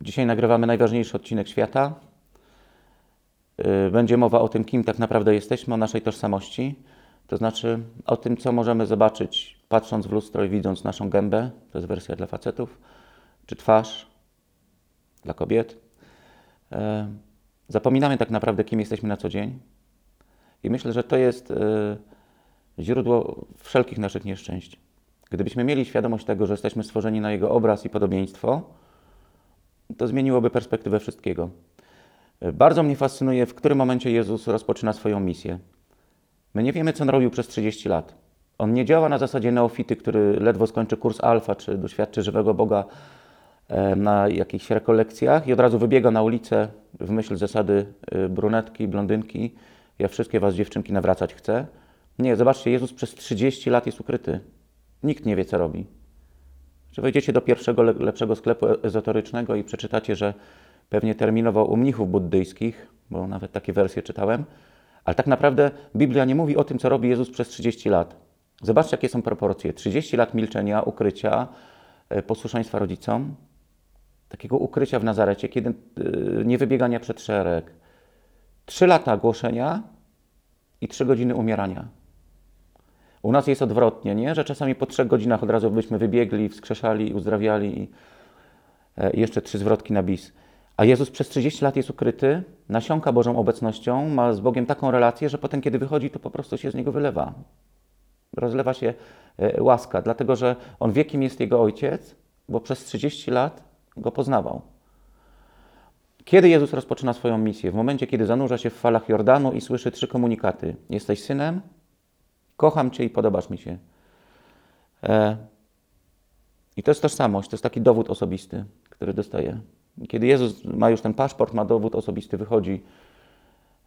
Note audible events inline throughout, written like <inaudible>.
Dzisiaj nagrywamy najważniejszy odcinek świata. Y, Będzie mowa o tym, kim tak naprawdę jesteśmy, o naszej tożsamości. To znaczy o tym, co możemy zobaczyć, patrząc w lustro i widząc naszą gębę. To jest wersja dla facetów, czy twarz dla kobiet. E, Zapominamy tak naprawdę, kim jesteśmy na co dzień. I myślę, że to jest e, źródło wszelkich naszych nieszczęść. Gdybyśmy mieli świadomość tego, że jesteśmy stworzeni na Jego obraz i podobieństwo, to zmieniłoby perspektywę wszystkiego. Bardzo mnie fascynuje, w którym momencie Jezus rozpoczyna swoją misję. My nie wiemy, co on robił przez 30 lat. On nie działa na zasadzie neofity, który ledwo skończy kurs alfa, czy doświadczy żywego Boga e, na jakichś rekolekcjach i od razu wybiega na ulicę w myśl zasady e, brunetki, blondynki. Ja wszystkie was, dziewczynki, nawracać chcę. Nie, zobaczcie, Jezus przez 30 lat jest ukryty. Nikt nie wie, co robi. Że wejdziecie do pierwszego le- lepszego sklepu e- ezoterycznego i przeczytacie, że pewnie terminował u mnichów buddyjskich, bo nawet takie wersje czytałem, ale tak naprawdę Biblia nie mówi o tym, co robi Jezus przez 30 lat. Zobaczcie, jakie są proporcje. 30 lat milczenia, ukrycia, e, posłuszeństwa rodzicom, takiego ukrycia w Nazarecie, kiedy e, nie wybiegania przed szereg. 3 lata głoszenia i 3 godziny umierania. U nas jest odwrotnie, nie? że czasami po trzech godzinach od razu byśmy wybiegli, wskrzeszali, uzdrawiali i e, jeszcze trzy zwrotki na bis. A Jezus przez 30 lat jest ukryty, nasiąka Bożą obecnością, ma z Bogiem taką relację, że potem, kiedy wychodzi, to po prostu się z niego wylewa. Rozlewa się e, łaska, dlatego że on wie, kim jest jego ojciec, bo przez 30 lat go poznawał. Kiedy Jezus rozpoczyna swoją misję? W momencie, kiedy zanurza się w falach Jordanu i słyszy trzy komunikaty: Jesteś synem, kocham Cię i podobasz mi się. E, I to jest tożsamość, to jest taki dowód osobisty, który dostaje. Kiedy Jezus ma już ten paszport, ma dowód osobisty, wychodzi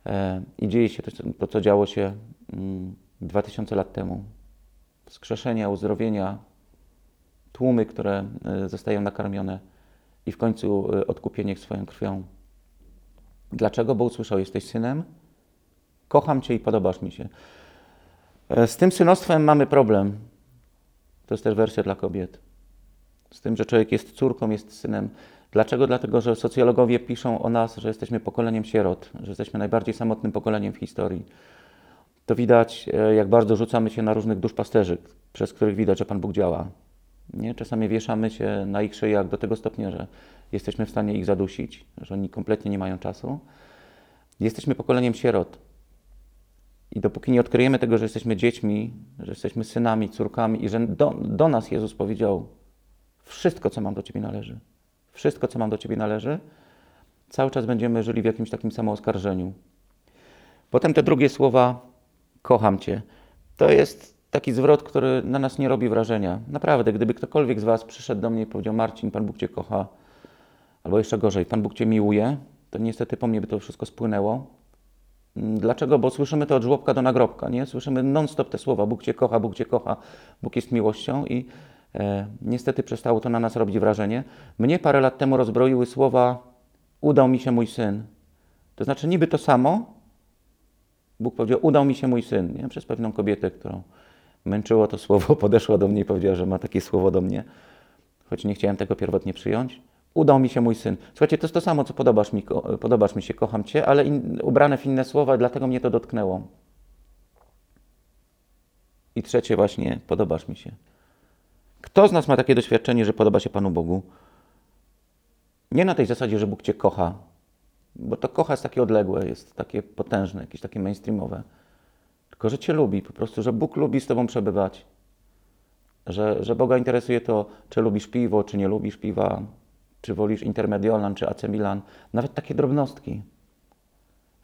e, i dzieje się to, to co działo się mm, 2000 lat temu. Wskrzeszenia, uzdrowienia, tłumy, które e, zostają nakarmione i w końcu e, odkupienie swoją krwią. Dlaczego? Bo usłyszał, jesteś synem, kocham Cię i podobasz mi się. E, Z tym synostwem mamy problem. To jest też wersja dla kobiet. Z tym, że człowiek jest córką, jest synem. Dlaczego? Dlatego, że socjologowie piszą o nas, że jesteśmy pokoleniem sierot, że jesteśmy najbardziej samotnym pokoleniem w historii. To widać, e, jak bardzo rzucamy się na różnych duszpasterzy, przez których widać, że Pan Bóg działa. Nie? Czasami wieszamy się na ich szyjach do tego stopnia, że jesteśmy w stanie ich zadusić, że oni kompletnie nie mają czasu. Jesteśmy pokoleniem sierot. I dopóki nie odkryjemy tego, że jesteśmy dziećmi, że jesteśmy synami, córkami i że do, do nas Jezus powiedział: Wszystko, co mam do Ciebie należy, wszystko, co mam do Ciebie należy, cały czas będziemy żyli w jakimś takim samooskarżeniu. Potem te drugie słowa: Kocham Cię. To jest taki zwrot, który na nas nie robi wrażenia. Naprawdę, gdyby ktokolwiek z Was przyszedł do mnie i powiedział: Marcin, Pan Bóg Cię kocha, albo jeszcze gorzej, Pan Bóg Cię miłuje, to niestety po mnie by to wszystko spłynęło. Dlaczego? Bo słyszymy to od żłobka do nagrobka, nie? Słyszymy non-stop te słowa, Bóg Cię kocha, Bóg Cię kocha, Bóg jest miłością i e, niestety przestało to na nas robić wrażenie. Mnie parę lat temu rozbroiły słowa, udał mi się mój syn. To znaczy niby to samo, Bóg powiedział, udał mi się mój syn, nie? Przez pewną kobietę, którą męczyło to słowo, <laughs> podeszła do mnie i powiedziała, że ma takie słowo do mnie, choć nie chciałem tego pierwotnie przyjąć. Udał mi się mój syn. Słuchajcie, to jest to samo, co podobasz mi, podobasz mi się, kocham Cię, ale in, ubrane w inne słowa, dlatego mnie to dotknęło. I trzecie właśnie, podobasz mi się. Kto z nas ma takie doświadczenie, że podoba się Panu Bogu? Nie na tej zasadzie, że Bóg Cię kocha, bo to kocha jest takie odległe, jest takie potężne, jakieś takie mainstreamowe. Tylko, że Cię lubi, po prostu, że Bóg lubi z Tobą przebywać. Że, że Boga interesuje to, czy lubisz piwo, czy nie lubisz piwa, czy wolisz Intermediolan, czy AC Milan. Nawet takie drobnostki.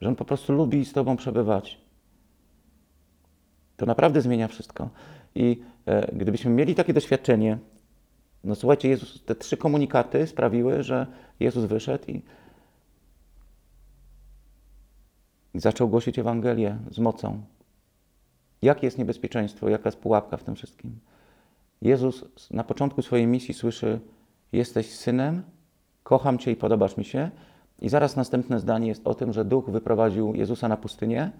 Że On po prostu lubi z Tobą przebywać. To naprawdę zmienia wszystko. I e, gdybyśmy mieli takie doświadczenie, no słuchajcie, Jezus, te trzy komunikaty sprawiły, że Jezus wyszedł i, i zaczął głosić Ewangelię z mocą. Jakie jest niebezpieczeństwo, jaka jest pułapka w tym wszystkim? Jezus na początku swojej misji słyszy: Jesteś synem, kocham Cię i podobasz mi się. I zaraz następne zdanie jest o tym, że duch wyprowadził Jezusa na pustynię.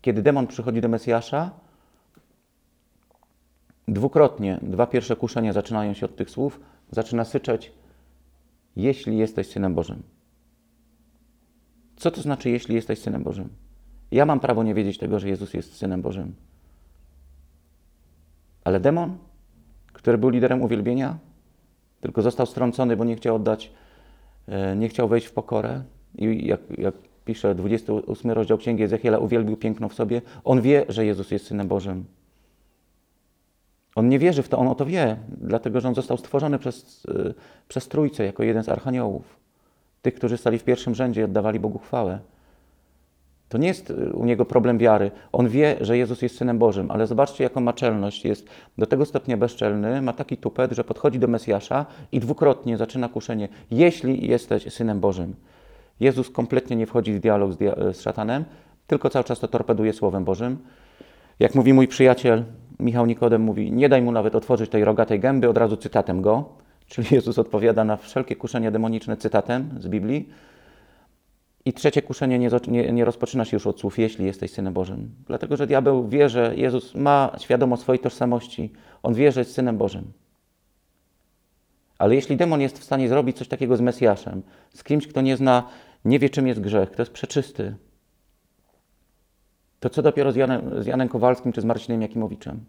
Kiedy demon przychodzi do Mesjasza, dwukrotnie, dwa pierwsze kuszenia zaczynają się od tych słów, zaczyna syczeć jeśli jesteś synem Bożym. Co to znaczy, jeśli jesteś synem Bożym? Ja mam prawo nie wiedzieć tego, że Jezus jest synem Bożym. Ale demon, który był liderem uwielbienia, tylko został strącony, bo nie chciał oddać, e, nie chciał wejść w pokorę. I jak, jak pisze 28 rozdział Księgi Ezechiela, uwielbił piękno w sobie. On wie, że Jezus jest synem Bożym. On nie wierzy w to, on o to wie, dlatego że on został stworzony przez, e, przez Trójcę jako jeden z archaniołów. Tych, którzy stali w pierwszym rzędzie i oddawali Bogu chwałę. To nie jest y, u niego problem wiary. On wie, że Jezus jest synem Bożym, ale zobaczcie, jaką ma czelność. Jest do tego stopnia bezczelny, ma taki tupet, że podchodzi do Mesjasza i dwukrotnie zaczyna kuszenie: Jeśli jesteś synem Bożym. Jezus kompletnie nie wchodzi w dialog z, dia- z szatanem, tylko cały czas to torpeduje Słowem Bożym. Jak mówi mój przyjaciel Michał Nikodem, mówi: Nie daj mu nawet otworzyć tej rogatej gęby, od razu cytatem go. Czyli Jezus odpowiada na wszelkie kuszenia demoniczne cytatem z Biblii. I trzecie kuszenie nie, nie, nie rozpoczyna się już od słów, jeśli jesteś Synem Bożym. Dlatego, że diabeł wie, że Jezus ma świadomość swojej tożsamości. On wie, że jest Synem Bożym. Ale jeśli demon jest w stanie zrobić coś takiego z Mesjaszem, z kimś, kto nie zna, nie wie, czym jest grzech, kto jest przeczysty, to co dopiero z Janem, z Janem Kowalskim czy z Marcinem Jakimowiczem?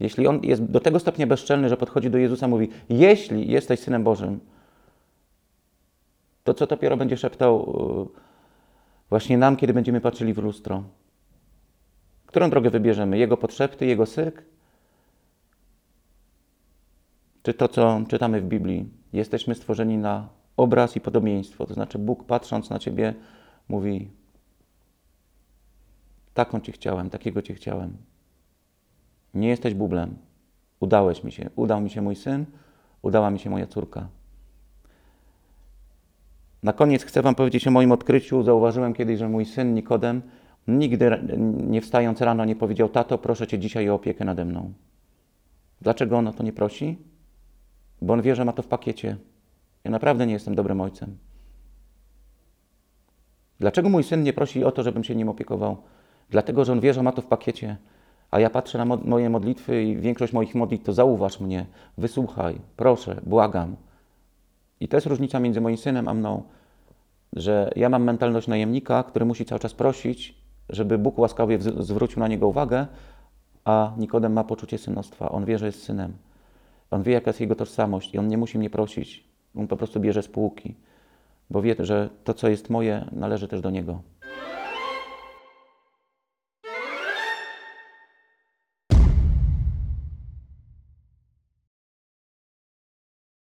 Jeśli on jest do tego stopnia bezczelny, że podchodzi do Jezusa i mówi: Jeśli jesteś synem Bożym, to co dopiero będzie szeptał yy, właśnie nam, kiedy będziemy patrzyli w lustro? Którą drogę wybierzemy? Jego podszepty, jego syk? Czy to, co czytamy w Biblii? Jesteśmy stworzeni na obraz i podobieństwo. To znaczy, Bóg patrząc na ciebie, mówi: Taką cię chciałem, takiego cię chciałem. Nie jesteś bublem. Udałeś mi się. Udał mi się mój syn, udała mi się moja córka. Na koniec chcę Wam powiedzieć o moim odkryciu. Zauważyłem kiedyś, że mój syn Nikodem nigdy nie wstając rano nie powiedział: Tato, proszę Cię dzisiaj o opiekę nade mną. Dlaczego on o to nie prosi? Bo on wie, że ma to w pakiecie. Ja naprawdę nie jestem dobrym ojcem. Dlaczego mój syn nie prosi o to, żebym się nim opiekował? Dlatego, że on wie, że ma to w pakiecie. A ja patrzę na mo moje modlitwy i większość moich modlitw to zauważ mnie, wysłuchaj, proszę, błagam. I to jest różnica między moim synem a mną, że ja mam mentalność najemnika, który musi cały czas prosić, żeby Bóg łaskawie zwrócił na niego uwagę, a Nikodem ma poczucie synostwa. On wie, że jest synem. On wie, jaka jest jego tożsamość i on nie musi mnie prosić. On po prostu bierze spółki, bo wie, że to, co jest moje, należy też do niego.